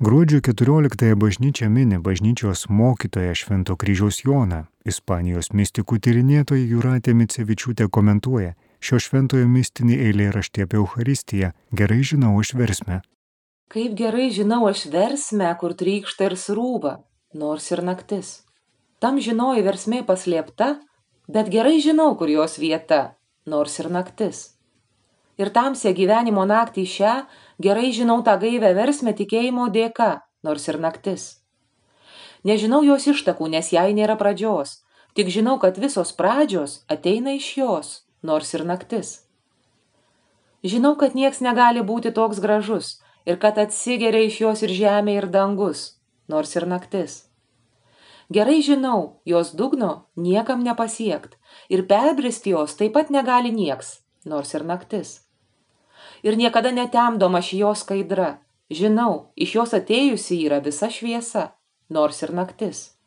Gruodžio 14-ąją bažnyčia mini bažnyčios mokytoją Švento kryžiaus Joną. Ispanijos mistikų tyrinėtoja Juratė Micevičiūtė komentuoja šio šventojo mistinį eilėraštį apie Euharistiją. Gerai žinau aš versmę. Kaip gerai žinau aš versmę, kur trykšta ir srūva, nors ir naktis. Tam žinoji versmė paslėpta, bet gerai žinau, kur jos vieta, nors ir naktis. Ir tamsią gyvenimo naktį šią gerai žinau tą gaivę versmę tikėjimo dėka, nors ir naktis. Nežinau jos ištakų, nes jai nėra pradžios, tik žinau, kad visos pradžios ateina iš jos, nors ir naktis. Žinau, kad nieks negali būti toks gražus ir kad atsigeria iš jos ir žemė ir dangus, nors ir naktis. Gerai žinau, jos dugno niekam nepasiekt ir perbristi jos taip pat negali nieks, nors ir naktis. Ir niekada netemdoma ši jos skaidra, žinau, iš jos atėjusi yra visa šviesa, nors ir naktis.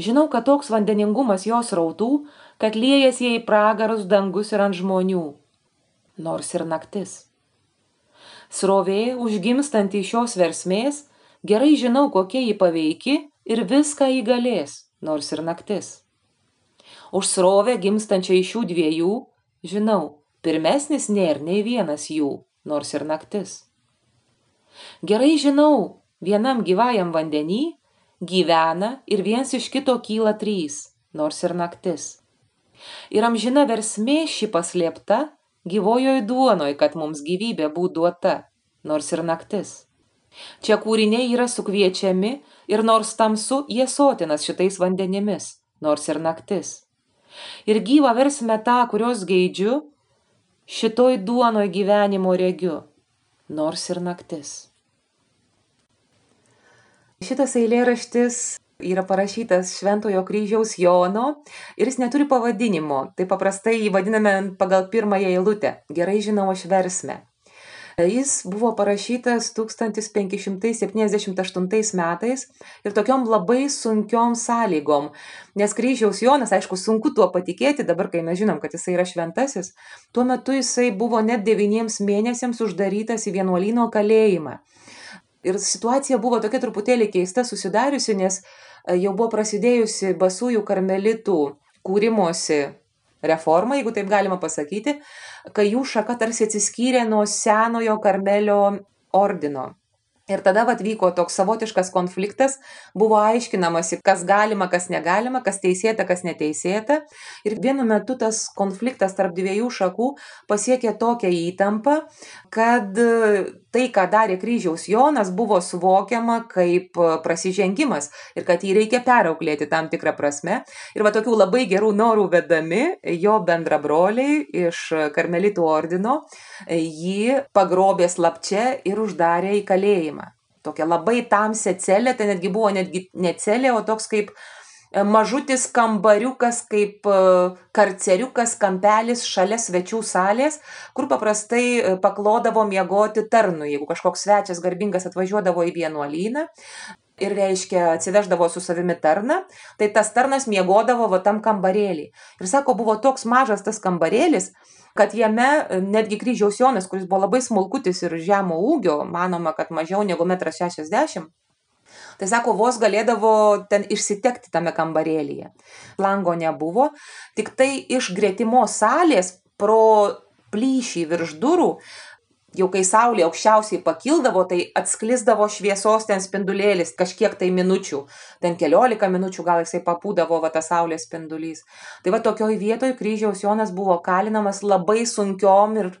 Žinau, kad toks vandeningumas jos rautų, kad liejas į pragarus dangus ir ant žmonių, nors ir naktis. Srovė, užgimstanti iš šios versmės, gerai žinau, kokia ji paveiki ir viską įgalės, nors ir naktis. Už srovę gimstančią iš šių dviejų, žinau, pirmesnis nėra nei vienas jų, nors ir naktis. Gerai žinau, vienam gyvajam vandenį gyvena ir viens iš kito kyla trys, nors ir naktis. Ir amžina versmė ši paslėpta gyvojoj duonoj, kad mums gyvybė būtų duota, nors ir naktis. Čia kūriniai yra sukviečiami ir nors tamsu, jie sotinas šitais vandenimis, nors ir naktis. Ir gyvą versmę tą, kurios geidžiu, šitoj duonoj gyvenimo regiu, nors ir naktis. Šitas eilėraštis yra parašytas Šventojo kryžiaus Jono ir jis neturi pavadinimo. Tai paprastai jį vadiname pagal pirmąją eilutę. Gerai žinau aš versmę. Jis buvo parašytas 1578 metais ir tokiom labai sunkiom sąlygom, nes kryžiaus Jonas, aišku, sunku tuo patikėti, dabar kai mes žinom, kad jisai yra šventasis, tuo metu jisai buvo net devyniems mėnesiams uždarytas į vienuolino kalėjimą. Ir situacija buvo tokia truputėlį keista susidariusi, nes jau buvo prasidėjusi basųjų karmelitų kūrimosi reforma, jeigu taip galima pasakyti, kai jų šaka tarsi atsiskyrė nuo senojo karmelio ordino. Ir tada vat vyko toks savotiškas konfliktas, buvo aiškinamasi, kas galima, kas negalima, kas teisėta, kas neteisėta. Ir vienu metu tas konfliktas tarp dviejų šakų pasiekė tokią įtampą, kad tai, ką darė kryžiaus Jonas, buvo suvokiama kaip prasižengimas ir kad jį reikia perauklėti tam tikrą prasme. Ir va tokių labai gerų norų vedami jo bendrabroliai iš karmelitų ordino jį pagrobė slapčia ir uždarė į kalėjimą tokią labai tamsią celę, tai netgi buvo netgi ne celė, o toks kaip e, mažutis kambariukas, kaip e, karceriukas, kampelis šalia svečių salės, kur paprastai e, paklodavo miegoti tarnų, jeigu kažkoks svečias garbingas atvažiuodavo į vienuolyną. Ir reiškia, atsiveždavo su savimi tarną, tai tas tarnas miegodavo va tam kambarėlį. Ir sako, buvo toks mažas tas kambarėlis, kad jame e, netgi kryžiaus Jonas, kuris buvo labai smulkutis ir žemo ūgio, manoma, kad mažiau negu 1,60 m, Tai sako, vos galėdavo ten išsitekti tame kambarėlyje. Lango nebuvo, tik tai iš gretimos salės pro plyšį virš durų jau kai saulė aukščiausiai pakildavo, tai atsklisdavo šviesos ten spindulėlis kažkiek tai minučių, ten keliolika minučių gal jisai papūdavo va tas saulės spindulys. Tai va tokioj vietoj kryžiaus Jonas buvo kalinamas labai sunkiom ir,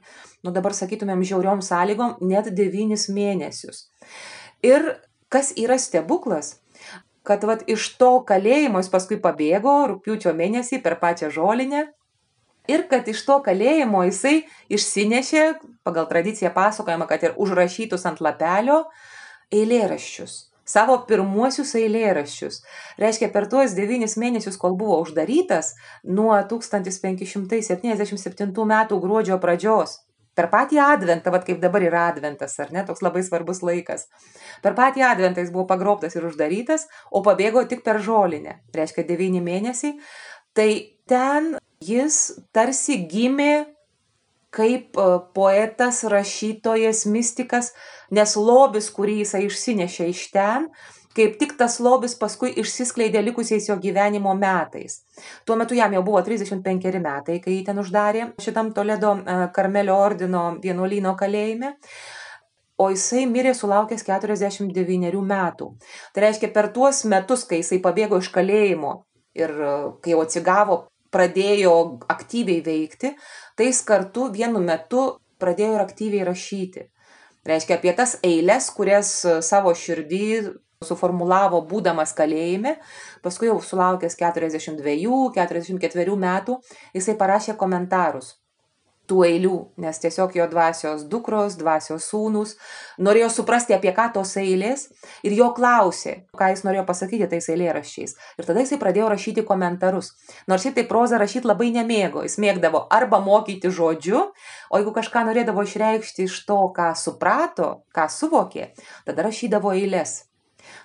nu dabar sakytumėm, žiauriom sąlygom net devynis mėnesius. Ir kas yra stebuklas, kad vat iš to kalėjimo jis paskui pabėgo rūpiučio mėnesį per pačią žolinę ir kad iš to kalėjimo jisai išsinešė, pagal tradiciją pasakojama, kad ir užrašytus ant lapelio eilėraščius. Savo pirmuosius eilėraščius. Reiškia, per tuos devynis mėnesius, kol buvo uždarytas, nuo 1577 metų gruodžio pradžios, per patį adventą, vad kaip dabar yra adventas, ar ne, toks labai svarbus laikas. Per patį adventą jis buvo pagrobtas ir uždarytas, o pabėgo tik per žolinę. Reiškia, devyni mėnesiai. Tai ten jis tarsi gimė kaip e, poetas, rašytojas, mystikas, nes lobis, kurį jisai išsinešė iš ten, kaip tik tas lobis paskui išsiskleidė likusiais jo gyvenimo metais. Tuo metu jam jau buvo 35 metai, kai jį ten uždarė šitam Toledo e, Karmelio ordino vienuolyno kalėjime o jisai mirė sulaukęs 49 metų. Tai reiškia, per tuos metus, kai jisai pabėgo iš kalėjimo ir e, kai jau atsigavo, pradėjo aktyviai veikti, tai jis kartu vienu metu pradėjo ir aktyviai rašyti. Reiškia, apie tas eilės, kurias e, savo širdį suformulavo būdamas kalėjime, paskui jau sulaukęs 42-44 metų, jisai parašė komentarus tų eilių, nes tiesiog jo dvasios dukros, dvasios sūnus norėjo suprasti, apie ką tos eilės ir jo klausė, ką jis norėjo pasakyti tais eilėraščiais. Ir tada jisai pradėjo rašyti komentarus. Nors šitai prozą rašyti labai nemėgo, jis mėgdavo arba mokyti žodžiu, o jeigu kažką norėdavo išreikšti iš to, ką suprato, ką suvokė, tada rašydavo eilės.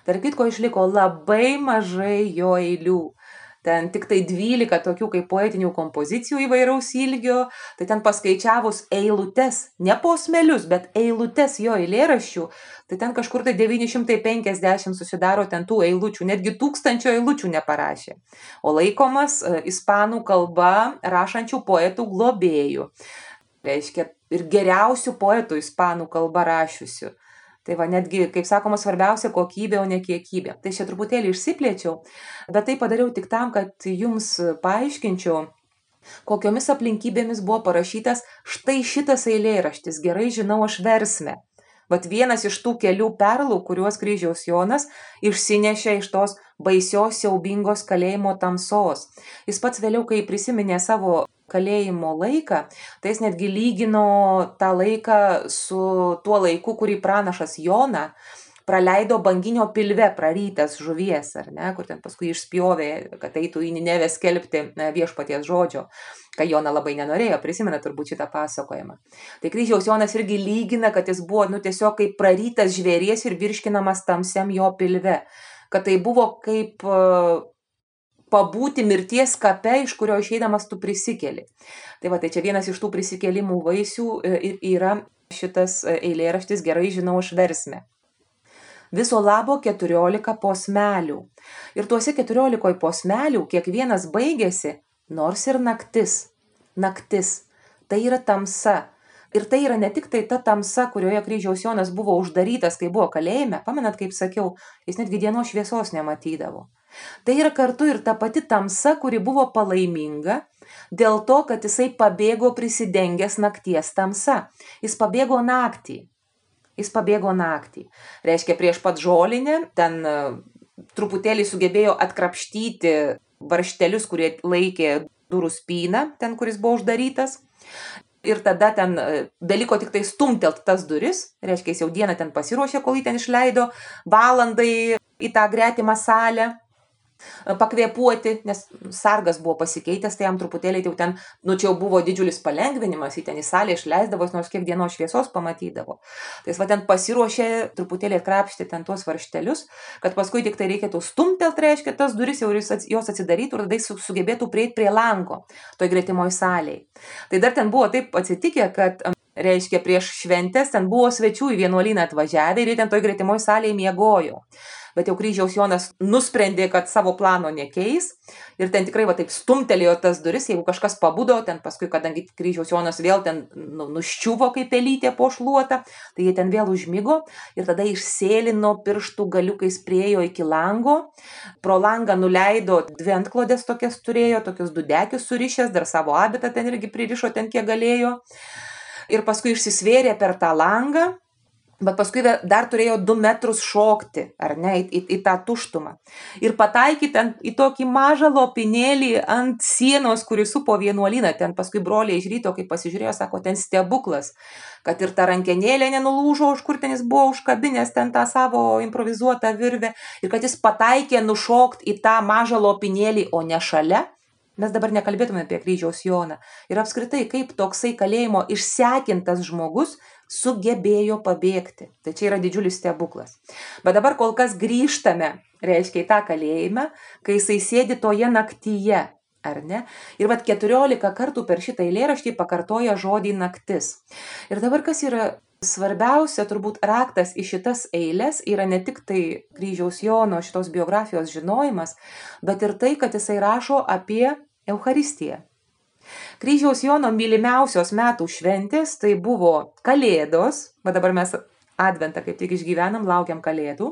Tark kitko išliko labai mažai jo eilių ten tiktai 12 tokių kaip poetinių kompozicijų įvairaus ilgio, tai ten paskaičiavus eilutes, ne posmelius, bet eilutes jo eilėraščių, tai ten kažkur tai 950 susidaro ten tų eilučių, netgi tūkstančio eilučių neparašė. O laikomas e, ispanų kalba rašančių poetų globėjų. Reiškia, ir geriausių poetų ispanų kalba rašiusių. Tai va, netgi, kaip sakoma, svarbiausia kokybė, o ne kiekybė. Tai čia truputėlį išsiplėčiau, bet tai padariau tik tam, kad jums paaiškinčiau, kokiomis aplinkybėmis buvo parašytas štai šitas eilėraštis, gerai žinau aš versmę. Vat vienas iš tų kelių perlų, kuriuos kryžiaus Jonas išsinešė iš tos baisios siaubingos kalėjimo tamsos. Jis pats vėliau, kai prisiminė savo kalėjimo laiką, tai jis netgi lygino tą laiką su tuo laiku, kurį pranašas Jona praleido banginio pilve prarytas žuvies, ar ne, kur ten paskui išspjovė, kad eitų į Ninevę skelbti viešpaties žodžio, ką Jona labai nenorėjo, prisimena turbūt šitą pasakojimą. Tai kryžiaus Jonas irgi lygina, kad jis buvo, nu, tiesiog kaip prarytas žvėries ir virškinamas tamsiam jo pilve, kad tai buvo kaip pabūti mirties kape, iš kurio išeidamas tu prisikeli. Tai va, tai čia vienas iš tų prisikelimų vaisių e, ir yra šitas e, eilėraštis gerai žinau iš versmę. Viso labo 14 posmelių. Ir tuose 14 posmelių kiekvienas baigėsi, nors ir naktis. Naktis. Tai yra tamsa. Ir tai yra ne tik tai ta tamsa, kurioje kryžiaus Jonas buvo uždarytas, kai buvo kalėjime, pamenat, kaip sakiau, jis netgi dienos šviesos nematydavo. Tai yra kartu ir ta pati tamsa, kuri buvo palaiminga dėl to, kad jisai pabėgo prisidengęs nakties tamsa. Jis pabėgo naktį. Jis pabėgo naktį. Reiškia, prieš pat žolinę ten e, truputėlį sugebėjo atkrapštyti varštelius, kurie laikė durų spyną, ten, kuris buvo uždarytas. Ir tada ten e, beliko tik tai stumtelt tas duris, reiškia, jis jau dieną ten pasiruošė, kol jį ten išleido, valandai į tą gretimą salę pakvėpuoti, nes sargas buvo pasikeitęs, tai jam truputėlį jau ten, nu čia jau buvo didžiulis palengvinimas, jį ten į salę išleisdavo, nors kiek dienos šviesos pamatydavo. Tai jis va ten pasiruošė truputėlį atkrapšti ten tuos varštelius, kad paskui tik tai reikėtų stumtelt, reiškia, tas duris jau jos atsidarytų ir tada jis sugebėtų prieiti prie lango, toj gretimoj salėje. Tai dar ten buvo taip atsitikę, kad reiškia prieš šventės ten buvo svečių į vienuolyną atvažiavę ir jie ten toj gretimoj salėje miegojo bet jau kryžiaus Jonas nusprendė, kad savo plano nekeis ir ten tikrai va taip stumtelėjo tas duris, jeigu kažkas pabudo, ten paskui, kadangi kryžiaus Jonas vėl ten nu, nuščiuvo kaip pelytė po šluotą, tai jie ten vėl užmygo ir tada išsėlino pirštų galiukais priejo iki lango, pro langą nuleido dvi antklodės tokias turėjo, tokius dudekius surišęs, dar savo abitą ten irgi pririšo ten kiek galėjo. Ir paskui išsisvėrė per tą langą Bet paskui dar turėjo du metrus šokti, ar ne, į, į, į tą tuštumą. Ir pataikyti ant, į tokį mažą lopinėlį ant sienos, kuris supo vienuolyną. Ten paskui broliai iš ryto, kai pasižiūrėjo, sako, ten stebuklas, kad ir ta rankenėlė nenulūžo, už kur ten jis buvo užkabinęs ten tą savo improvizuotą virvę. Ir kad jis pataikė nušokti į tą mažą lopinėlį, o ne šalia. Mes dabar nekalbėtume apie kryžiaus Joną. Ir apskritai, kaip toksai kalėjimo išsekintas žmogus sugebėjo pabėgti. Tai čia yra didžiulis stebuklas. Bet dabar kol kas grįžtame, reiškia, į tą kalėjimą, kai jisai sėdi toje naktyje. ar ne? Ir vad 14 kartų per šitą eilėraštį pakartoja žodį naktis. Ir dabar kas yra svarbiausia, turbūt raktas į šitas eilės yra ne tik tai kryžiaus Jono šitos biografijos žinojimas, bet ir tai, kad jisai rašo apie Euharistiją. Kryžiaus Jono mylimiausios metų šventės tai buvo Kalėdos, va dabar mes Adventą kaip tik išgyvenam, laukiam Kalėdų.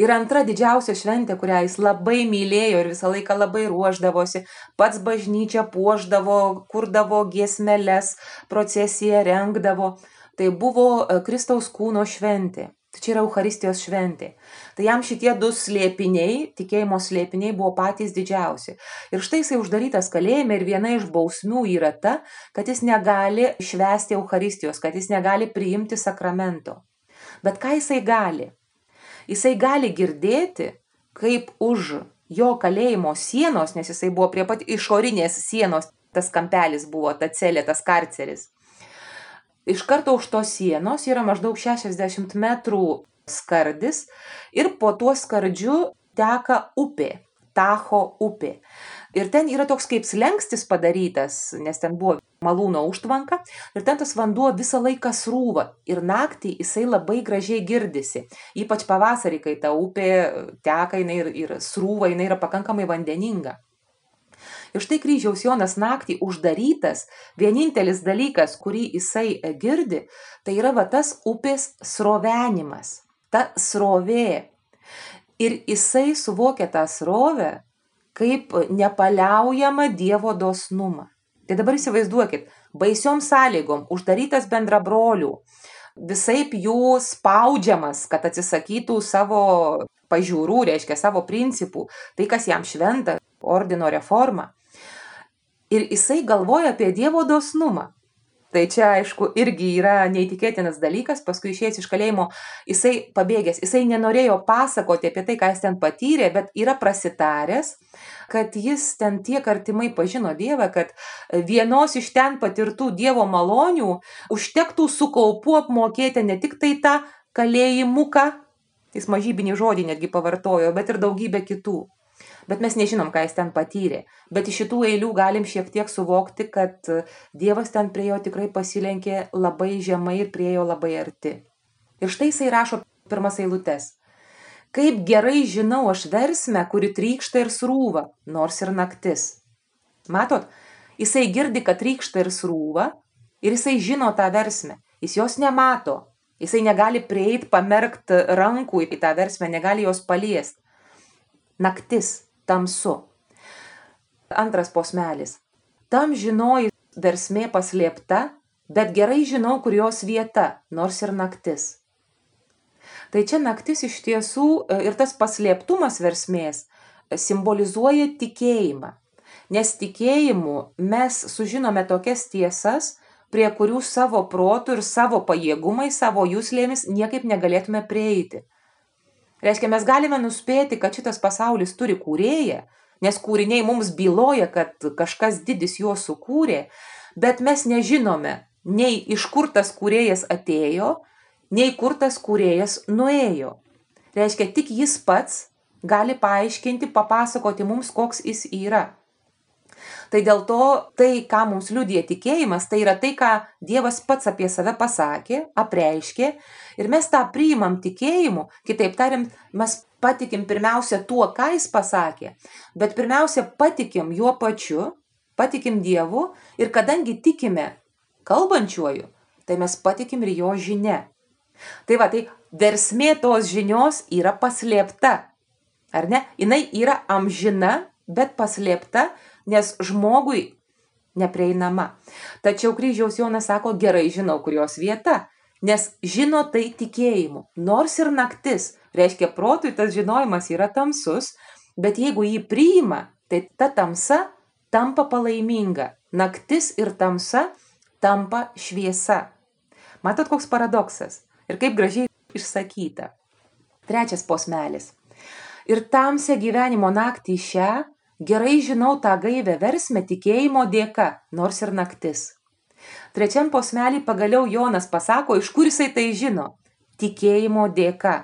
Ir antra didžiausia šventė, kurią jis labai mylėjo ir visą laiką labai ruoždavosi, pats bažnyčią puoždavo, kurdavo giesmeles, procesiją rengdavo, tai buvo e, Kristaus kūno šventė. Tai čia yra Euharistijos šventė. Tai jam šitie du slėpiniai, tikėjimo slėpiniai buvo patys didžiausi. Ir štai jisai uždarytas kalėjime ir viena iš bausmių yra ta, kad jis negali švęsti Euharistijos, kad jis negali priimti sakramento. Bet ką jisai gali? Jisai gali girdėti, kaip už jo kalėjimo sienos, nes jisai buvo prie pat išorinės sienos, tas kampelis buvo, ta celė, tas karceris iš karto už tos sienos yra maždaug 60 metrų skardis ir po tuo skardžiu teka upė, Tacho upė. Ir ten yra toks kaip slengstis padarytas, nes ten buvo malūno užtvanka ir ten tas vanduo visą laiką srūva ir naktį jisai labai gražiai girdisi. Ypač pavasarį, kai ta upė teka jinai ir, ir srūva, jinai yra pakankamai vandeninga. Ir štai kryžiaus Jonas naktį uždarytas, vienintelis dalykas, kurį jisai e, girdi, tai yra va tas upės srovenimas, ta srovė. Ir jisai suvokia tą srovę kaip nepaliaujamą Dievo dosnumą. Tai dabar įsivaizduokit, baisiom sąlygom, uždarytas bendra brolių, visai jų spaudžiamas, kad atsisakytų savo pažiūrų, reiškia savo principų, tai kas jam šventa, ordino reforma ir jisai galvoja apie Dievo dosnumą. Tai čia, aišku, irgi yra neįtikėtinas dalykas, paskui išėjęs iš kalėjimo, jisai pabėgęs, jisai nenorėjo pasakoti apie tai, ką jis ten patyrė, bet yra prasitaręs, kad jis ten tiek artimai pažino Dievą, kad vienos iš ten patirtų Dievo malonių užtektų su kaupu apmokėti ne tik tai tą kalėjimuką, jis mažybinį žodį netgi pavartojo, bet ir daugybę kitų bet mes nežinom, ką jis ten patyrė. Bet iš šitų eilių galim šiek tiek suvokti, kad Dievas ten prie jo tikrai pasilenkė labai žemai ir prie jo labai arti. Ir štai jisai rašo pirmas eilutes. Kaip gerai žinau aš versmę, kuri trykšta ir srūva, nors ir naktis. Matot, jisai girdi, kad trykšta ir srūva ir jisai žino tą versmę. Jis jos nemato. Jisai negali prieiti, pamerkti rankų į tą versmę, negali jos paliesti. Naktis tamsu. Antras posmelis. Tam žinoji versmė paslėpta, bet gerai žinau, kur jos vieta, nors ir naktis. Tai čia naktis iš tiesų e, ir tas paslėptumas versmės e, simbolizuoja tikėjimą. Nes tikėjimu mes sužinome tokias tiesas, prie kurių savo protų ir savo pajėgumai, savo jūslėmis niekaip negalėtume prieiti. Reiškia, mes galime nuspėti, kad šitas pasaulis turi kūrėją, nes kūriniai mums byloja, kad kažkas didis juos sukūrė, bet mes nežinome nei iš kur tas kūrėjas atėjo, nei kur tas kūrėjas nuėjo. Reiškia, tik jis pats gali paaiškinti, papasakoti mums, koks jis yra. Tai dėl to tai, ką mums liudija tikėjimas, tai yra tai, ką Dievas pats apie save pasakė, apreiškė ir mes tą priimam tikėjimu, kitaip tariant, mes patikim pirmiausia tuo, ką jis pasakė, bet pirmiausia patikim juo pačiu, patikim Dievu ir kadangi tikime kalbančiuoju, tai mes patikim ir jo žinia. Tai va, tai versmė tos žinios yra paslėpta. Ar ne? Jis yra amžina, bet paslėpta, nes žmogui neprieinama. Tačiau kryžiaus Jonas sako, gerai žinau, kur jos vieta, nes žino tai tikėjimu. Nors ir naktis, reiškia, protui tas žinojimas yra tamsus, bet jeigu jį priima, tai ta tamsa tampa palaiminga. Naktis ir tamsa tampa šviesa. Matot, koks paradoksas ir kaip gražiai išsakyta. Trečias posmelis. Ir tamsią gyvenimo naktį šią Gerai žinau tą gaivę versmę tikėjimo dėka, nors ir naktis. Trečiam posmelį pagaliau Jonas pasako, iš kur jisai tai žino. Tikėjimo dėka.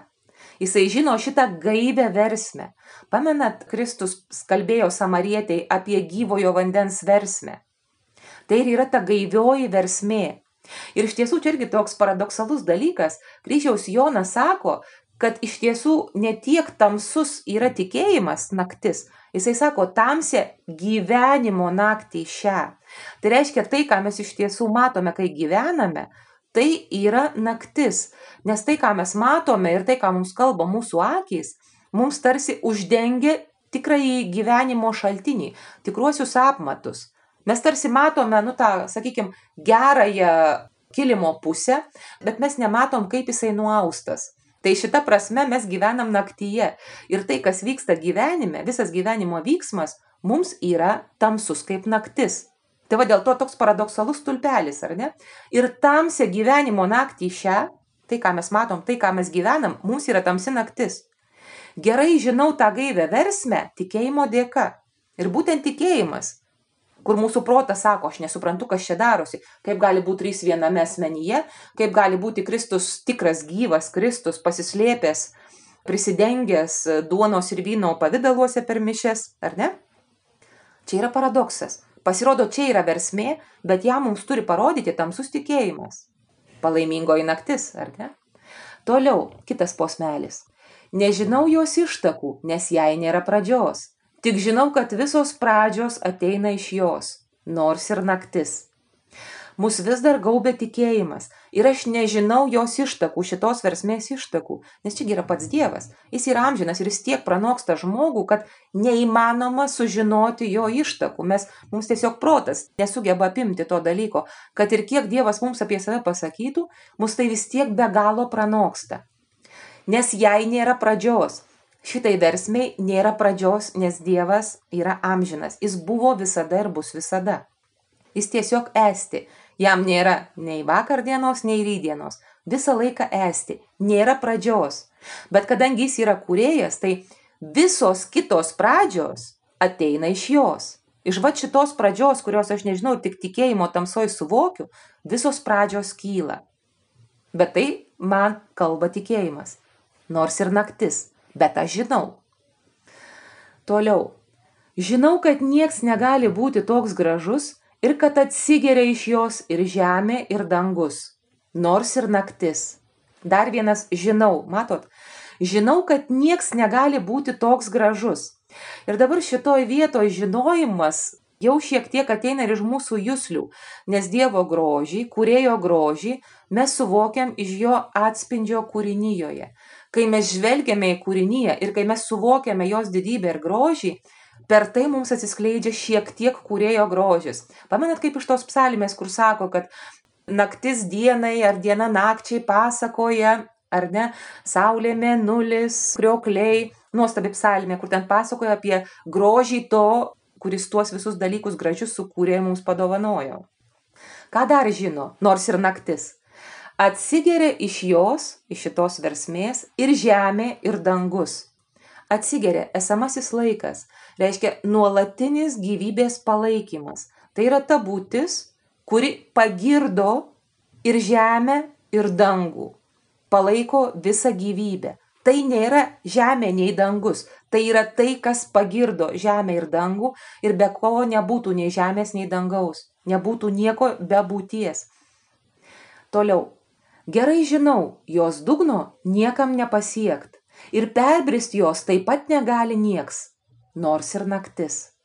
Jisai žino šitą gaivę versmę. Pamenat, Kristus kalbėjo samarietiai apie gyvojo vandens versmę. Tai ir yra ta gaivioji versmė. Ir iš tiesų čia irgi toks paradoksalus dalykas. Kryžiaus Jonas sako, kad iš tiesų ne tiek tamsus yra tikėjimas naktis, jisai sako tamsė gyvenimo naktį šią. Tai reiškia tai, ką mes iš tiesų matome, kai gyvename, tai yra naktis. Nes tai, ką mes matome ir tai, ką mums kalba mūsų akys, mums tarsi uždengia tikrąjį gyvenimo šaltinį, tikruosius apmatus. Mes tarsi matome, nu tą, sakykime, gerąją kilimo pusę, bet mes nematom, kaip jisai nuaustas. Tai šita prasme mes gyvenam naktyje. Ir tai, kas vyksta gyvenime, visas gyvenimo vyksmas, mums yra tamsus kaip naktis. Tai va dėl to toks paradoksalus tulpelis, ar ne? Ir tamsia gyvenimo naktį šią, tai ką mes matom, tai ką mes gyvenam, mums yra tamsi naktis. Gerai žinau tą gaivę versmę tikėjimo dėka. Ir būtent tikėjimas kur mūsų protas sako, aš nesuprantu, kas čia darosi, kaip gali būti trys viename asmenyje, kaip gali būti Kristus tikras gyvas, Kristus pasislėpęs, prisidengęs duonos ir vyno pavydaluose per mišes, ar ne? Čia yra paradoksas. Pasirodo, čia yra versmė, bet ją mums turi parodyti tamsus tikėjimas. Palaimingoji naktis, ar ne? Toliau, kitas posmelis. Nežinau jos ištakų, nes jai nėra pradžios Tik žinau, kad visos pradžios ateina iš jos, nors ir naktis. Mus vis dar gaubė tikėjimas ir aš nežinau jos ištakų, šitos versmės ištakų, nes čia yra pats Dievas. Jis yra amžinas ir jis tiek pranoksta žmogų, kad neįmanoma sužinoti jo ištakų. Mes, mums tiesiog protas nesugeba apimti to dalyko, kad ir kiek Dievas mums apie save pasakytų, mus tai vis tiek be galo pranoksta. Nes jai nėra pradžios, Šitai versmei nėra pradžios, nes Dievas yra amžinas. Jis buvo visada ir bus visada. Jis tiesiog esti. Jam nėra nei vakar dienos, nei rydienos. Visą laiką esti. Nėra pradžios. Bet kadangi jis yra kūrėjas, tai visos kitos pradžios ateina iš jos. Iš va šitos pradžios, kurios aš nežinau, tik tikėjimo tamsoj suvokiu, visos pradžios kyla. Bet tai man kalba tikėjimas. Nors ir naktis bet aš žinau. Toliau. Žinau, kad nieks negali būti toks gražus ir kad atsigeria iš jos ir žemė, ir dangus, nors ir naktis. Dar vienas žinau, matot, žinau, kad nieks negali būti toks gražus. Ir dabar šitoj vietoje žinojimas jau šiek tiek ateina ir iš mūsų jūslių, nes Dievo grožį, kurėjo grožį, mes suvokiam iš jo atspindžio kūrinyjoje kai mes žvelgiame į kūrinyje ir kai mes suvokiame jos didybę ir grožį, per tai mums atsiskleidžia šiek tiek kūrėjo grožis. Pamenat, kaip iš tos psalmės, kur sako, kad naktis dienai ar diena nakčiai pasakoja, ar ne, saulė mėnulis, kriokliai, nuostabi psalmė, kur ten pasakoja apie grožį to, kuris tuos visus dalykus gražius sukūrė mums padovanojo. Ką dar žino, nors ir naktis? Atsigeria iš jos, iš šitos versmės, ir žemė, ir dangus. Atsigeria esamasis laikas, reiškia nuolatinis gyvybės palaikymas. Tai yra ta būtis, kuri pagirdo ir žemę, ir dangų. Palaiko visą gyvybę. Tai nėra žemė nei dangus, tai yra tai, kas pagirdo žemę ir dangų ir be ko nebūtų nei žemės, nei dangaus, nebūtų nieko be būties. Toliau, Gerai žinau, jos dugno niekam nepasiekt ir perbrist jos taip pat negali nieks, nors ir naktis.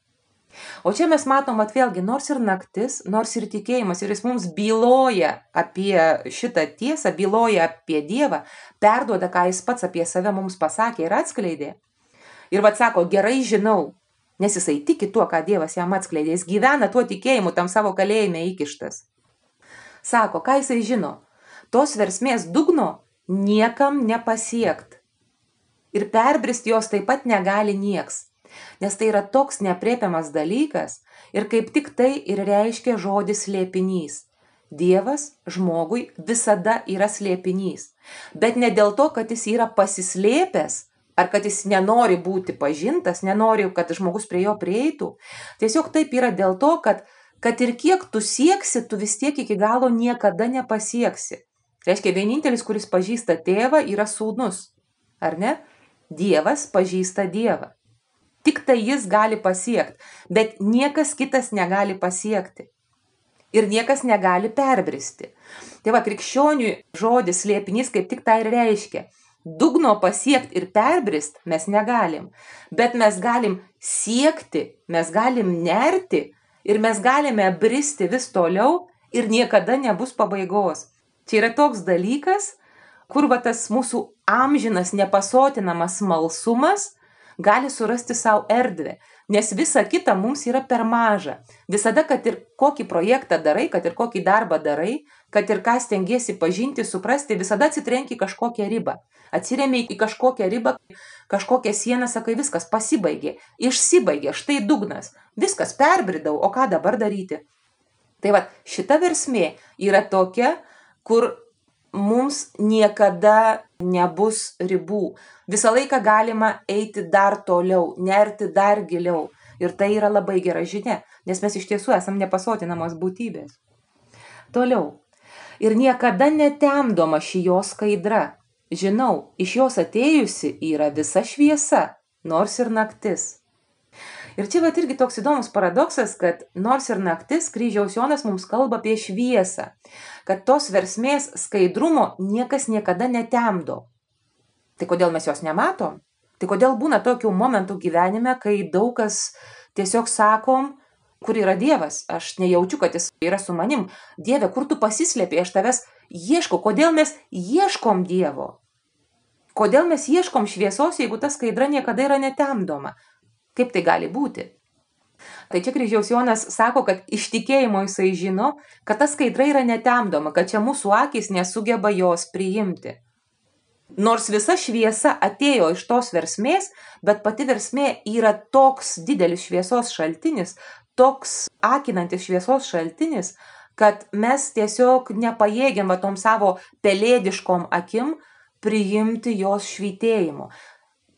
O čia mes matom, at vėlgi, nors ir naktis, nors ir tikėjimas, ir jis mums byloja apie šitą tiesą, byloja apie Dievą, perduoda, ką jis pats apie save mums pasakė ir atskleidė. Ir vad sako, gerai žinau, nes jisai tiki tuo, ką Dievas jam atskleidė, jis gyvena tuo tikėjimu tam savo kalėjime įkištas. Sako, ką jisai žino, tos versmės dugno niekam nepasiekt. Ir perbrist jos taip pat negali nieks, nes tai yra toks nepriepiamas dalykas ir kaip tik tai ir reiškia žodis slėpinys. Dievas žmogui visada yra slėpinys, bet ne dėl to, kad jis yra pasislėpęs, ar kad jis nenori būti pažintas, nenori, kad žmogus prie jo prieitų. Tiesiog taip yra dėl to, kad, kad ir kiek tu sieksi, tu vis tiek iki galo niekada nepasieksi. Reiškia, vienintelis, kuris pažįsta tėvą, yra sūnus. ar ne? Dievas pažįsta Dievą. Tik tai jis gali pasiekti, bet niekas kitas negali pasiekti. Ir niekas negali perbristi. Tai va, krikščioniui žodis slėpinys kaip tik tai ir reiškia. Dugno pasiekti ir perbrist mes negalim, bet mes galim siekti, mes galim nerti ir mes galime bristi vis toliau ir niekada nebus pabaigos. Čia yra toks dalykas, kur va tas mūsų amžinas nepasotinamas smalsumas gali surasti savo erdvę, nes visa kita mums yra per maža. Visada, kad ir kokį projektą darai, kad ir kokį darbą darai, kad ir ką stengiasi pažinti, suprasti, visada atsitrenki kažkokią ribą. Atsiremiai į kažkokią ribą, kažkokią sieną, sakai, viskas pasibaigė, išsibaigė, štai dugnas, viskas perbridau, o ką dabar daryti? Tai va, šita versmė yra tokia, kur mums niekada nebus ribų. Visą laiką galima eiti dar toliau, nerti dar giliau. Ir tai yra labai gera žinia, nes mes iš tiesų esam nepasotinamos būtybės. Toliau. Ir niekada netemdoma ši jos skaidra. Žinau, iš jos atėjusi yra visa šviesa, nors ir naktis. Ir čia vat irgi toks įdomus paradoksas, kad nors ir naktis, kryžiaus Jonas mums kalba apie šviesą, kad tos versmės skaidrumo niekas niekada netemdo. Tai kodėl mes jos nematom? Tai kodėl būna tokių momentų gyvenime, kai daug kas tiesiog sakom, kur yra Dievas, aš nejaučiu, kad jis yra su manim. Dieve, kur tu pasislėpė, aš tavęs ieškau, kodėl mes ieškom Dievo? Kodėl mes ieškom šviesos, jeigu ta skaidra niekada yra netemdoma? Kaip tai gali būti? Tai čia kryžiaus Jonas sako, kad iš tikėjimo jisai žino, kad ta skaidra yra netemdoma, kad čia mūsų akis nesugeba jos priimti. Nors visa šviesa atėjo iš tos versmės, bet pati versmė yra toks didelis šviesos šaltinis, toks akinantis šviesos šaltinis, kad mes tiesiog nepajėgiam va tom savo pelėdiškom akim priimti jos švitėjimo.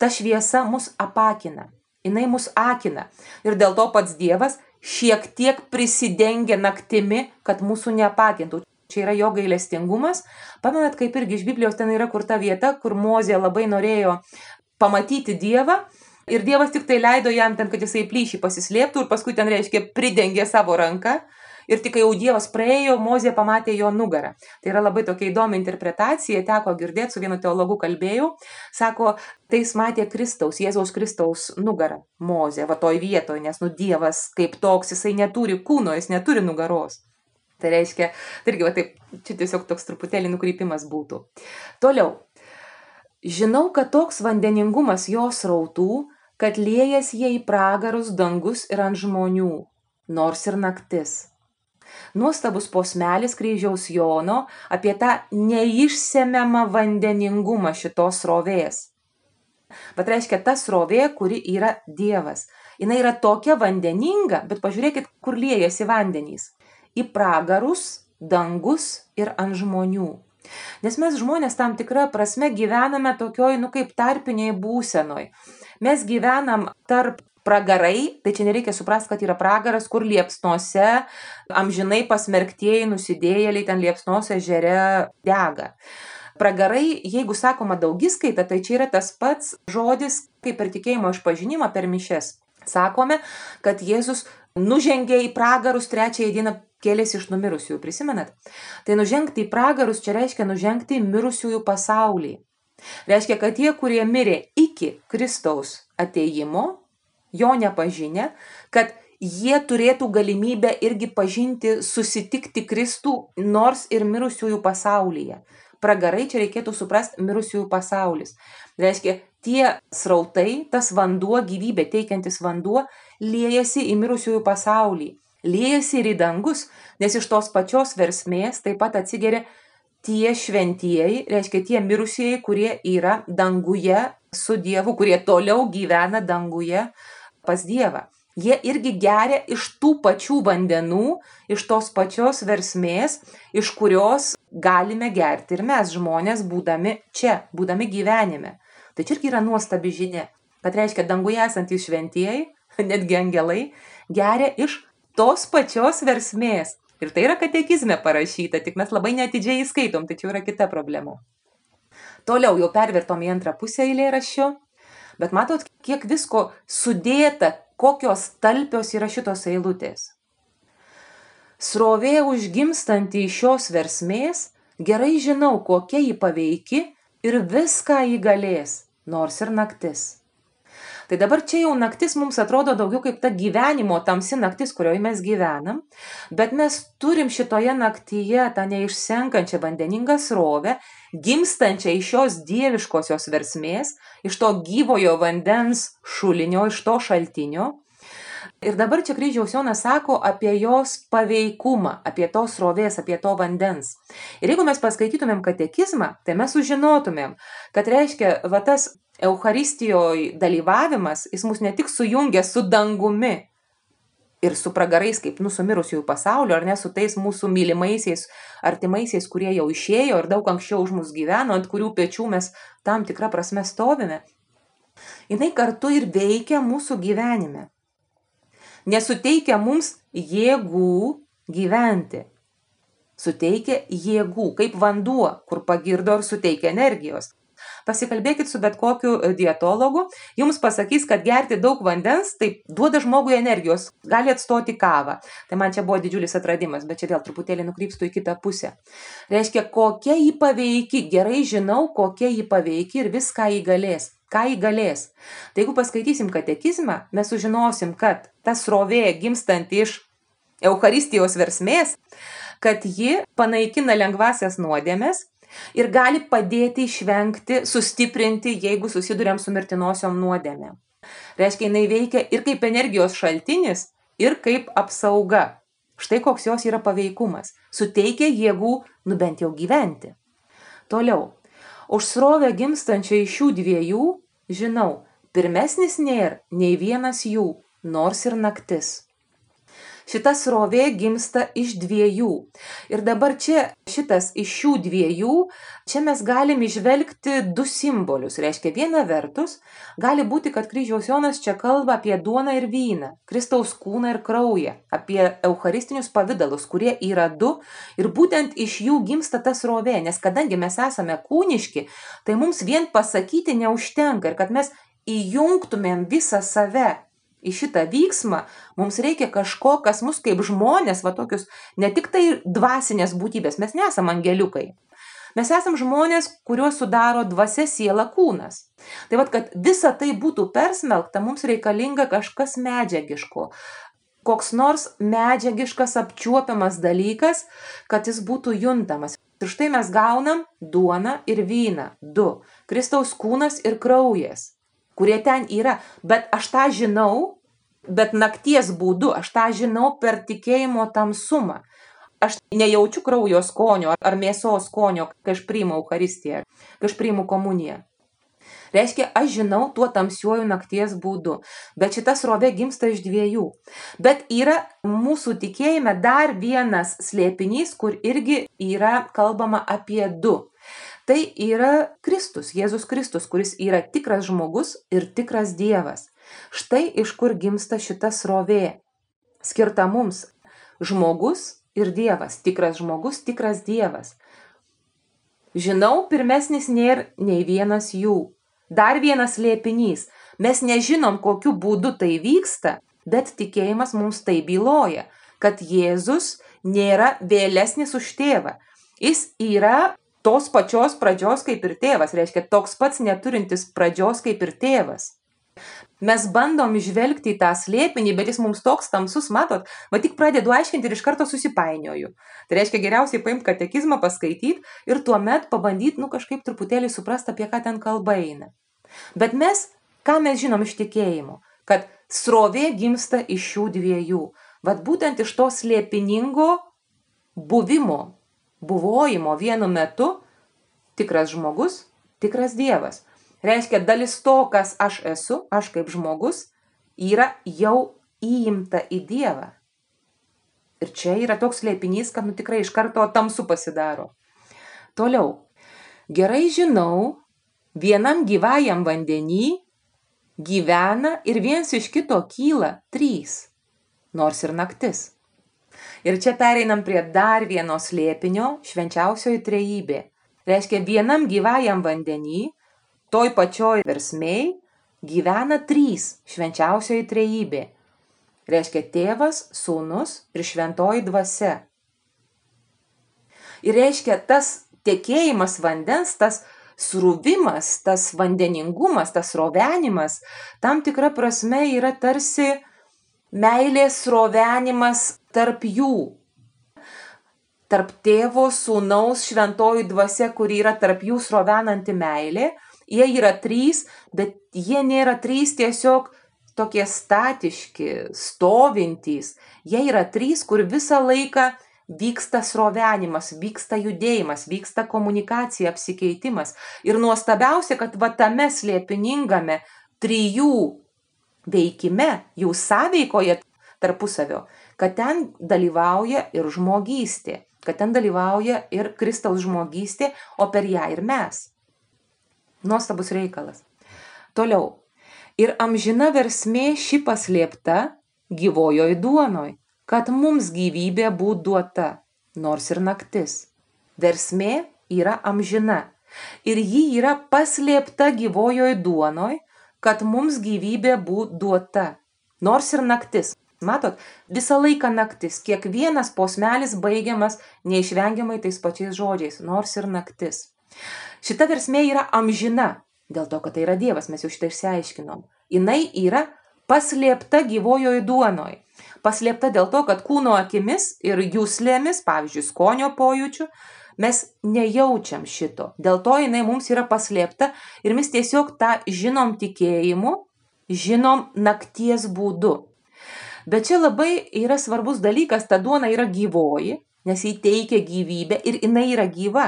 Ta šviesa mus apakina jinai mus akina. Ir dėl to pats Dievas šiek tiek prisidengia naktimi, kad mūsų neapakintų. Čia yra jo gailestingumas. Pamenat, kaip irgi iš Biblijos ten yra kur ta vieta, kur Mozė labai norėjo pamatyti Dievą. Ir Dievas tik tai leido jam ten, kad jisai plyšį pasislėptų ir paskui ten reiškia pridengė savo ranką ir tik kai jau Dievas praėjo, Mozė pamatė jo nugarą. Tai yra labai tokia įdomi interpretacija, teko girdėti, su vienu teologu kalbėjau, sako, tai jis matė Kristaus, Jėzaus Kristaus nugarą, Mozė, va toj vietoje, nes nu Dievas kaip toks, jisai neturi kūno, jis neturi nugaros. Tai reiškia, tai irgi, va taip, čia tiesiog toks truputėlį nukreipimas būtų. Toliau. Žinau, kad toks vandeningumas jos rautų, kad liejas jie į pragarus dangus ir ant žmonių, nors ir naktis nuostabus posmelis kryžiaus Jono apie tą neišsemiamą vandeningumą šitos srovės. Bet reiškia ta srovė, kuri yra Dievas. Jis yra tokia vandeninga, bet pažiūrėkit, kur liejasi vandenys. Į pragarus, dangus ir ant žmonių. Nes mes žmonės tam tikrą prasme gyvename tokioj, nu kaip tarpiniai būsenoj. Mes gyvenam tarp pragarai, tai čia nereikia suprasti, kad yra pragaras, kur liepsnose amžinai pasmerktieji nusidėjėliai ten liepsnose žere dega. Pragarai, jeigu sakoma daugiskaita, tai čia yra tas pats žodis, kaip per tikėjimo išpažinimą per mišes. Sakome, kad Jėzus nužengė į pragarus trečiąją dieną kėlėsi iš numirusiųjų, prisimenat? Tai nužengti į pragarus čia reiškia nužengti į mirusiųjų pasaulį. Reiškia, kad tie, kurie mirė iki Kristaus ateimo, jo nepažinę, kad jie turėtų galimybę irgi pažinti, susitikti Kristų, nors ir mirusiųjų pasaulyje. Pragarai čia reikėtų suprasti mirusiųjų pasaulis. Reiškia, tie srautai, tas vanduo, gyvybė teikiantis vanduo, liejasi į mirusiųjų pasaulį. Liejasi ir į dangus, nes iš tos pačios versmės taip pat atsigeria tie šventieji, reiškia tie mirusieji, kurie yra danguje su Dievu, kurie toliau gyvena danguje pas Dievą. Jie irgi geria iš tų pačių vandenų, iš tos pačios versmės, iš kurios galime gerti ir mes žmonės, būdami čia, būdami gyvenime. Tai čia irgi yra nuostabi žinia, kad reiškia danguje esantys šventieji, netgi angelai, geria iš tos pačios versmės. Ir tai yra katekizme parašyta, tik mes labai netidžiai įskaitom, čia yra kita problema. Toliau jau pervertom į antrą pusę eilėraščio, bet matot, kiek visko sudėta, kokios talpios yra šitos eilutės. Srovė užgimstanti iš šios versmės, gerai žinau, kokia ji paveiki ir viską įgalės, nors ir naktis. Tai dabar čia jau naktis mums atrodo daugiau kaip ta gyvenimo tamsi naktis, kurioje mes gyvenam, bet mes turim šitoje naktyje tą neišsenkančią vandeningą srovę, gimstančią iš šios dieviškosios versmės, iš to gyvojo vandens šulinio, iš to šaltinio. Ir dabar čia kryžiaus Jonas sako apie jos paveikumą, apie tos srovės, apie to vandens. Ir jeigu mes paskaitytumėm katekizmą, tai mes sužinotumėm, kad reiškia, va tas Eucharistijoje dalyvavimas, jis mus ne tik sujungia su dangumi ir su pragarais, kaip nusumirusiųjų pasaulio, ar ne su tais mūsų mylimaisiais, artimaisiais, kurie jau išėjo ir daug anksčiau už mus gyveno, ant kurių pečių mes tam tikrą prasme stovime. Jis kartu ir veikia mūsų gyvenime. Nesuteikia mums jėgų gyventi. Suteikia jėgų, kaip vanduo, kur pagirdo ir suteikia energijos pasikalbėkit su bet kokiu e, dietologu, jums pasakys, kad gerti daug vandens, tai duoda žmogui energijos, gali atstoti kavą. Tai man čia buvo didžiulis atradimas, bet čia vėl truputėlį nukrypstu į kitą pusę. Reiškia, kokia jį paveiki, gerai žinau, kokia jį paveiki ir viską įgalės. Ką įgalės? Tai jeigu paskaitysim katekizmą, mes sužinosim, kad ta srovė gimstant iš Eucharistijos versmės, kad ji panaikina lengvasias nuodėmės, ir gali padėti išvengti, sustiprinti, jeigu susidurėm su mirtinosiom nuodėmėm. Reiškia, jinai veikia ir kaip energijos šaltinis, ir kaip apsauga. Štai koks jos yra paveikumas. Suteikia jėgų, nu bent jau gyventi. Toliau. Už srovę gimstančią iš šių dviejų, žinau, pirmesnis nėra nei vienas jų, nors ir naktis. Šita srovė gimsta iš dviejų. Ir dabar čia šitas iš šių dviejų, čia mes galim išvelgti du simbolius. Reiškia, viena vertus, gali būti, kad kryžiaus Jonas čia kalba apie duoną ir vyną, Kristaus kūną ir kraują, apie eucharistinius pavydalus, kurie yra du ir būtent iš jų gimsta ta srovė, nes kadangi mes esame kūniški, tai mums vien pasakyti neužtenka ir kad mes įjungtumėm visą save į šitą vyksmą mums reikia kažko, kas mus kaip žmonės, va tokius, ne tik tai dvasinės būtybės, mes nesam angeliukai. Mes esam žmonės, kuriuos sudaro dvasia, siela, kūnas. Tai vad, kad visa tai būtų persmelkta, mums reikalinga kažkas medžiagiško. Koks nors medžiagiškas apčiuopiamas dalykas, kad jis būtų juntamas. Ir štai mes gaunam duoną ir vyną. Du. Kristaus kūnas ir kraujas kurie ten yra, bet aš tą žinau, bet nakties būdu, aš tą žinau per tikėjimo tamsumą. Aš nejaučiu kraujo skonio ar mėsos skonio, kai aš priimu Eucharistiją, kai aš priimu komuniją. Reiškia, aš žinau tuo tamsiuoju nakties būdu, bet šita srovė gimsta iš dviejų. Bet yra mūsų tikėjime dar vienas slėpinys, kur irgi yra kalbama apie du. Tai yra Kristus, Jėzus Kristus, kuris yra tikras žmogus ir tikras Dievas. Štai iš kur gimsta šita srovė. Skirta mums žmogus ir Dievas, tikras žmogus, tikras Dievas. Žinau, pirmesnis nėra nei vienas jų. Dar vienas liepinys. Mes nežinom, kokiu būdu tai vyksta, bet tikėjimas mums tai byloja, kad Jėzus nėra vėlesnis už tėvą. Jis yra tos pačios pradžios kaip ir tėvas, reiškia toks pats neturintis pradžios kaip ir tėvas. Mes bandom išvelgti į tą slėpinį, bet jis mums toks tamsus, matot, va tik pradedu aiškinti ir iš karto susipainioju. Tai reiškia geriausiai paimti katekizmą, paskaityti ir tuomet pabandyti, nu kažkaip truputėlį suprasti, apie ką ten kalba eina. Bet mes, ką mes žinom iš tikėjimo, kad srovė gimsta iš šių dviejų. Vat būtent iš to slėpiningo buvimo buvojimo vienu metu tikras žmogus, tikras Dievas. Reiškia, dalis to, kas aš esu, aš kaip žmogus, yra jau įimta į Dievą. Ir čia yra toks lėpinys, kad nu tikrai iš karto tamsu pasidaro. Toliau. Gerai žinau, vienam gyvajam vandenį gyvena ir viens iš kito kyla trys, nors ir naktis. Ir čia pereinam prie dar vieno slėpinio - švenčiausioji trejybė. Reiškia, vienam gyvajam vandenį, toj pačioj versmei, gyvena trys švenčiausioji trejybė. Reiškia tėvas, sūnus ir šventoji dvasia. Ir reiškia, tas tekėjimas vandens, tas sruvimas, tas vandeningumas, tas rovenimas, tam tikra prasme yra tarsi meilės rovenimas tarp jų, tarp tėvo, sūnaus, šventoji dvasia, kuri yra tarp jų srovenanti meilė. Jie yra trys, bet jie nėra trys tiesiog tokie statiški, stovintys. Jie yra trys, kur visą laiką vyksta srovenimas, vyksta judėjimas, vyksta komunikacija, apsikeitimas. Ir nuostabiausia, kad va tame slėpiningame trijų veikime, jų sąveikoje tarpusavio, kad ten dalyvauja ir žmogystė kad ten dalyvauja ir Kristaus žmogystė, o per ją ir mes. Nuostabus reikalas. Toliau. Ir amžina versmė ši paslėpta gyvojoj duonoj, kad mums gyvybė būtų duota, nors ir naktis. Versmė yra amžina. Ir ji yra paslėpta gyvojoj duonoj, kad mums gyvybė būtų duota, nors ir naktis. Matot, visą laiką naktis, kiekvienas posmelis baigiamas neišvengiamai tais pačiais žodžiais, nors ir naktis. Šita versmė yra amžina, dėl to, kad tai yra Dievas, mes jau šitą išsiaiškinom. Jis yra paslėpta gyvojoj duonoj. Paslėpta dėl to, kad kūno akimis ir jūslėmis, pavyzdžiui, skonio pojūčių, mes nejaučiam šito. Dėl to jinai mums yra paslėpta ir mes tiesiog tą žinom tikėjimu, žinom nakties būdu. Bet čia labai yra svarbus dalykas, ta duona yra gyvoji, nes jį teikia gyvybę ir jinai yra gyva.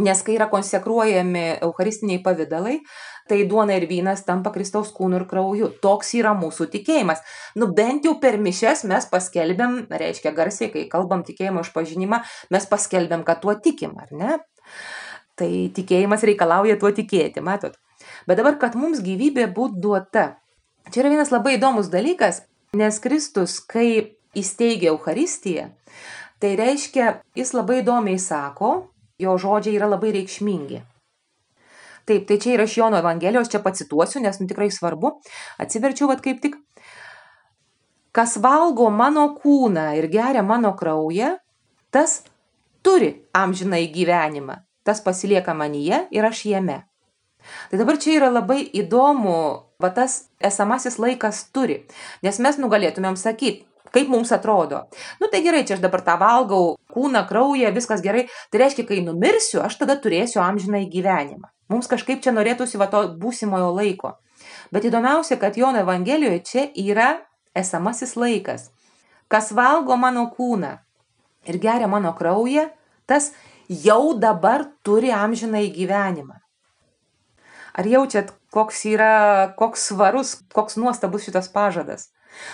Nes kai yra konsekruojami eucharistiniai pavydalai, tai duona ir vynas tampa Kristaus kūnu ir krauju. Toks yra mūsų tikėjimas. Nu bent jau per mišes mes paskelbėm, reiškia garsiai, kai kalbam tikėjimo išpažinimą, mes paskelbėm, kad tuo tikim, ar ne? Tai tikėjimas reikalauja tuo tikėti, matot. Bet dabar, kad mums gyvybė būtų duota. Čia yra vienas labai įdomus dalykas, Nes Kristus, kai įsteigė Euharistiją, tai reiškia, jis labai įdomiai sako, jo žodžiai yra labai reikšmingi. Taip, tai čia yra iš Jono Evangelijos, čia pacituosiu, nes nu, tikrai svarbu. Atsiverčiau, vad kaip tik. Kas valgo mano kūną ir geria mano kraują, tas turi amžinai gyvenimą. Tas pasilieka manyje ir aš jame. Tai dabar čia yra labai įdomu, va tas esamasis laikas turi, nes mes nugalėtumėm sakyti, kaip mums atrodo. Nu tai gerai, čia aš dabar tą valgau, kūną, kraują, viskas gerai. Tai reiškia, kai numirsiu, aš tada turėsiu amžiną į gyvenimą. Mums kažkaip čia norėtųsi va to būsimojo laiko. Bet įdomiausia, kad Jono Evangelijoje čia yra esamasis laikas. Kas valgo mano kūną ir geria mano kraują, tas jau dabar turi amžiną į gyvenimą. Ar jaučiat, koks yra, koks svarus, koks nuostabus šitas pažadas?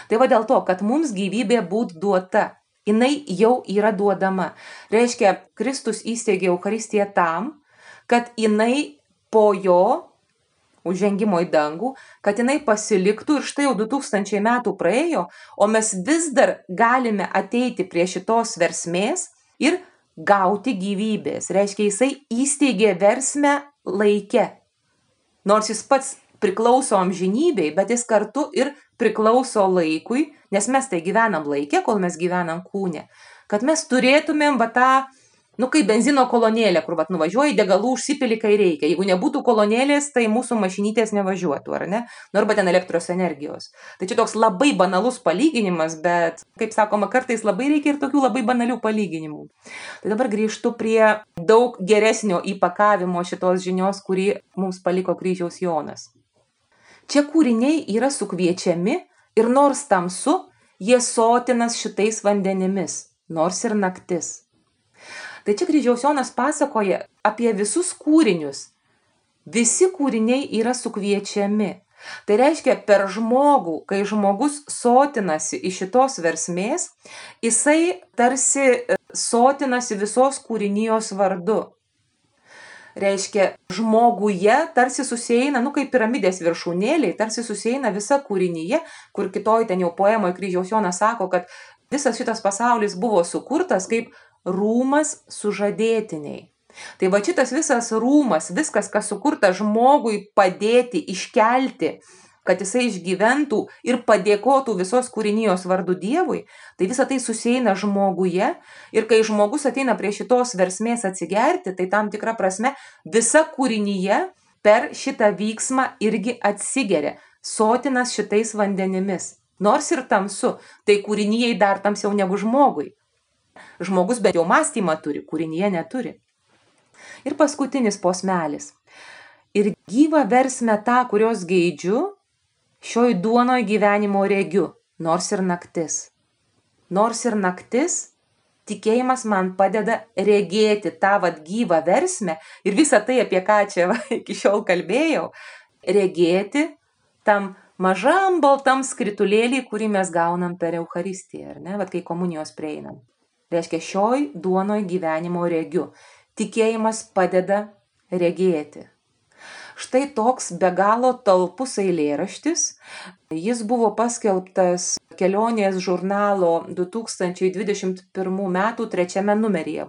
Tai va dėl to, kad mums gyvybė būtų duota. Jis jau yra duodama. Reiškia, Kristus įsteigė Euharistiją tam, kad jinai po jo užžengimo į dangų, kad jinai pasiliktų ir štai jau 2000 metų praėjo, o mes vis dar galime ateiti prie šitos versmės ir gauti gyvybės. Reiškia, jisai įsteigė versmę laike, nors jis pats priklauso amžinybei, bet jis kartu ir priklauso laikui, nes mes tai gyvenam laikė, kol mes gyvenam kūne, kad mes turėtumėm va tą nu kaip benzino kolonėlė, kur vat nuvažiuoji, degalų užsipili, kai reikia. Jeigu nebūtų kolonėlės, tai mūsų mašinytės nevažiuotų, ar ne? Nu arba ten elektros energijos. Tai čia toks labai banalus palyginimas, bet, kaip sakoma, kartais labai reikia ir tokių labai banalių palyginimų. Tai dabar grįžtu prie daug geresnio įpakavimo šitos žinios, kurį mums paliko kryžiaus Jonas. Čia kūriniai yra sukviečiami ir nors tamsu, jie sotinas šitais vandenimis, nors ir naktis. Tai čia kryžiaus Jonas pasakoja apie visus kūrinius. Visi kūriniai yra sukviečiami. Tai reiškia, per žmogų, kai žmogus sotinasi iš šitos versmės, jisai tarsi e, sotinasi visos kūrinijos vardu. Reiškia, žmoguje tarsi susieina, nu kaip piramidės viršūnėliai, tarsi susieina visa kūrinyje, kur kitoj ten jau poemoje kryžiaus Jonas sako, kad visas šitas pasaulis buvo sukurtas kaip rūmas sužadėtiniai. Tai va šitas visas rūmas, viskas, kas sukurta žmogui padėti, iškelti, kad jisai išgyventų ir padėkotų visos kūrinijos vardu Dievui, tai visa tai susieina žmoguje ir kai žmogus ateina prie šitos versmės atsigerti, tai tam tikra prasme visa kūrinyje per šitą vyksmą irgi atsigeria, sotinas šitais vandenimis. Nors ir tamsu, tai kūrinyjei dar tamsiau negu žmogui. Žmogus bent jau mąstymą turi, kūrinyje neturi. Ir paskutinis posmelis. Ir gyvą versmę tą, kurios geidžiu, šioj duonoj gyvenimo regiu, nors ir naktis. Nors ir naktis, tikėjimas man padeda regėti tą vad gyvą versmę ir visą tai, apie ką čia va, iki šiol kalbėjau, regėti tam mažam baltam skritulėlį, kurį mes gaunam per Euharistiją, ar ne, vad kai komunijos prieinam. Reiškia, šioj duonoj gyvenimo regiu. Tikėjimas padeda regėti. Štai toks be galo talpus eilėraštis. Jis buvo paskelbtas kelionės žurnalo 2021 metų trečiame numeryje.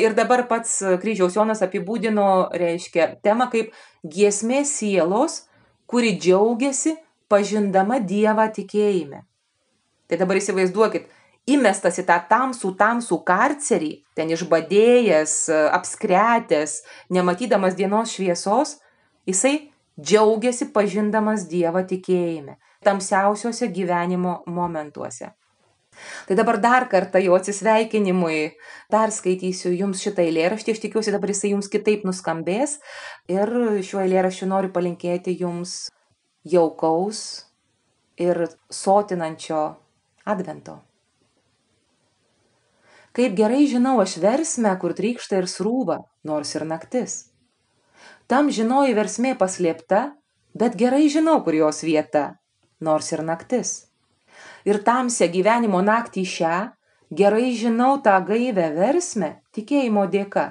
Ir dabar pats kryžiaus Jonas apibūdino, reiškia, temą kaip giesmė sielos, kuri džiaugiasi pažindama Dievą tikėjime. Tai dabar įsivaizduokit, įmestas į tą tamsų, tamsų karcerį, ten išbadėjęs, apskretęs, nematydamas dienos šviesos, Jisai džiaugiasi pažindamas Dievą tikėjime, tamsiausiuose gyvenimo momentuose. Tai dabar dar kartą jau atsisveikinimui perskaitysiu jums šitą eilėraštį, aš tikiuosi dabar jisai jums kitaip nuskambės ir šiuo eilėraščiu noriu palinkėti jums jaukaus ir sotinančio advento. Kaip gerai žinau aš versmę, kur trykšta ir srūva, nors ir naktis tam žinoji versmė paslėpta, bet gerai žinau, kur jos vieta, nors ir naktis. Ir tamsią gyvenimo naktį šią, gerai žinau tą gaivę versmę tikėjimo dėka,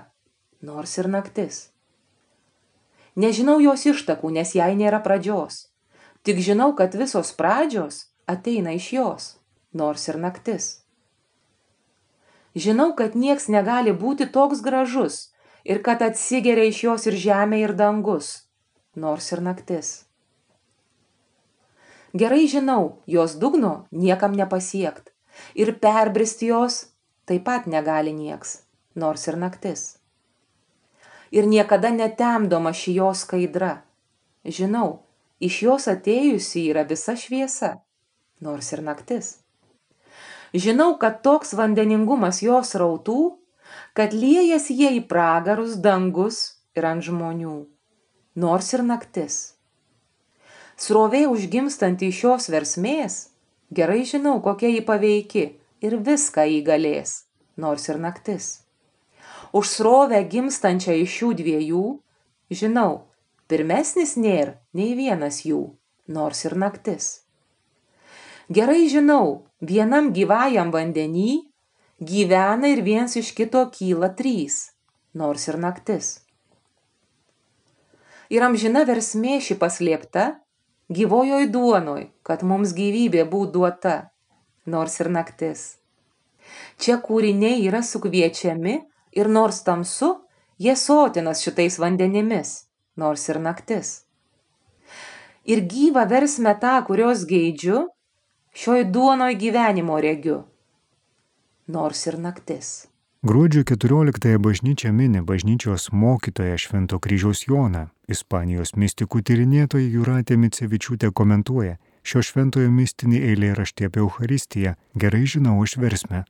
nors ir naktis. Nežinau jos ištakų, nes jai nėra pradžios. Tik žinau, kad visos pradžios ateina iš jos, nors ir naktis. Žinau, kad nieks negali būti toks gražus, ir kad atsigeria iš jos ir žemė ir dangus, nors ir naktis. Gerai žinau, jos dugno niekam nepasiekt ir perbristi jos taip pat negali nieks, nors ir naktis. Ir niekada netemdoma ši jos skaidra. Žinau, iš jos atėjusi yra visa šviesa, nors ir naktis. Žinau, kad toks vandeningumas jos rautų kad liejas jie į pragarus, dangus ir ant žmonių, nors ir naktis. Srovė užgimstanti iš šios versmės, gerai žinau, kokia jį paveiki ir viską įgalės, nors ir naktis. Už srovę gimstančią iš šių dviejų, žinau, pirmesnis nėra nei vienas jų, nors ir naktis. Gerai žinau, vienam gyvajam vandenį gyvena ir viens iš kito kyla trys, nors ir naktis. Ir amžina versmė ši paslėpta, gyvojoj duonoj, kad mums gyvybė būtų duota, nors ir naktis. Čia kūriniai yra sukviečiami ir nors tamsu, jie sotinas šitais vandenimis, nors ir naktis. Ir gyvą versmę tą, kurios geidžiu, šioj duonoj gyvenimo regiu, nors ir naktis. Gruodžio 14-ąją bažnyčia mini bažnyčios mokytoją Švento kryžiaus Joną. Ispanijos mistikų tyrinėtoja Juratė Micevičiūtė komentuoja, šio šventojo mistinį eilėraštį apie Euharistiją gerai žinau iš versmę.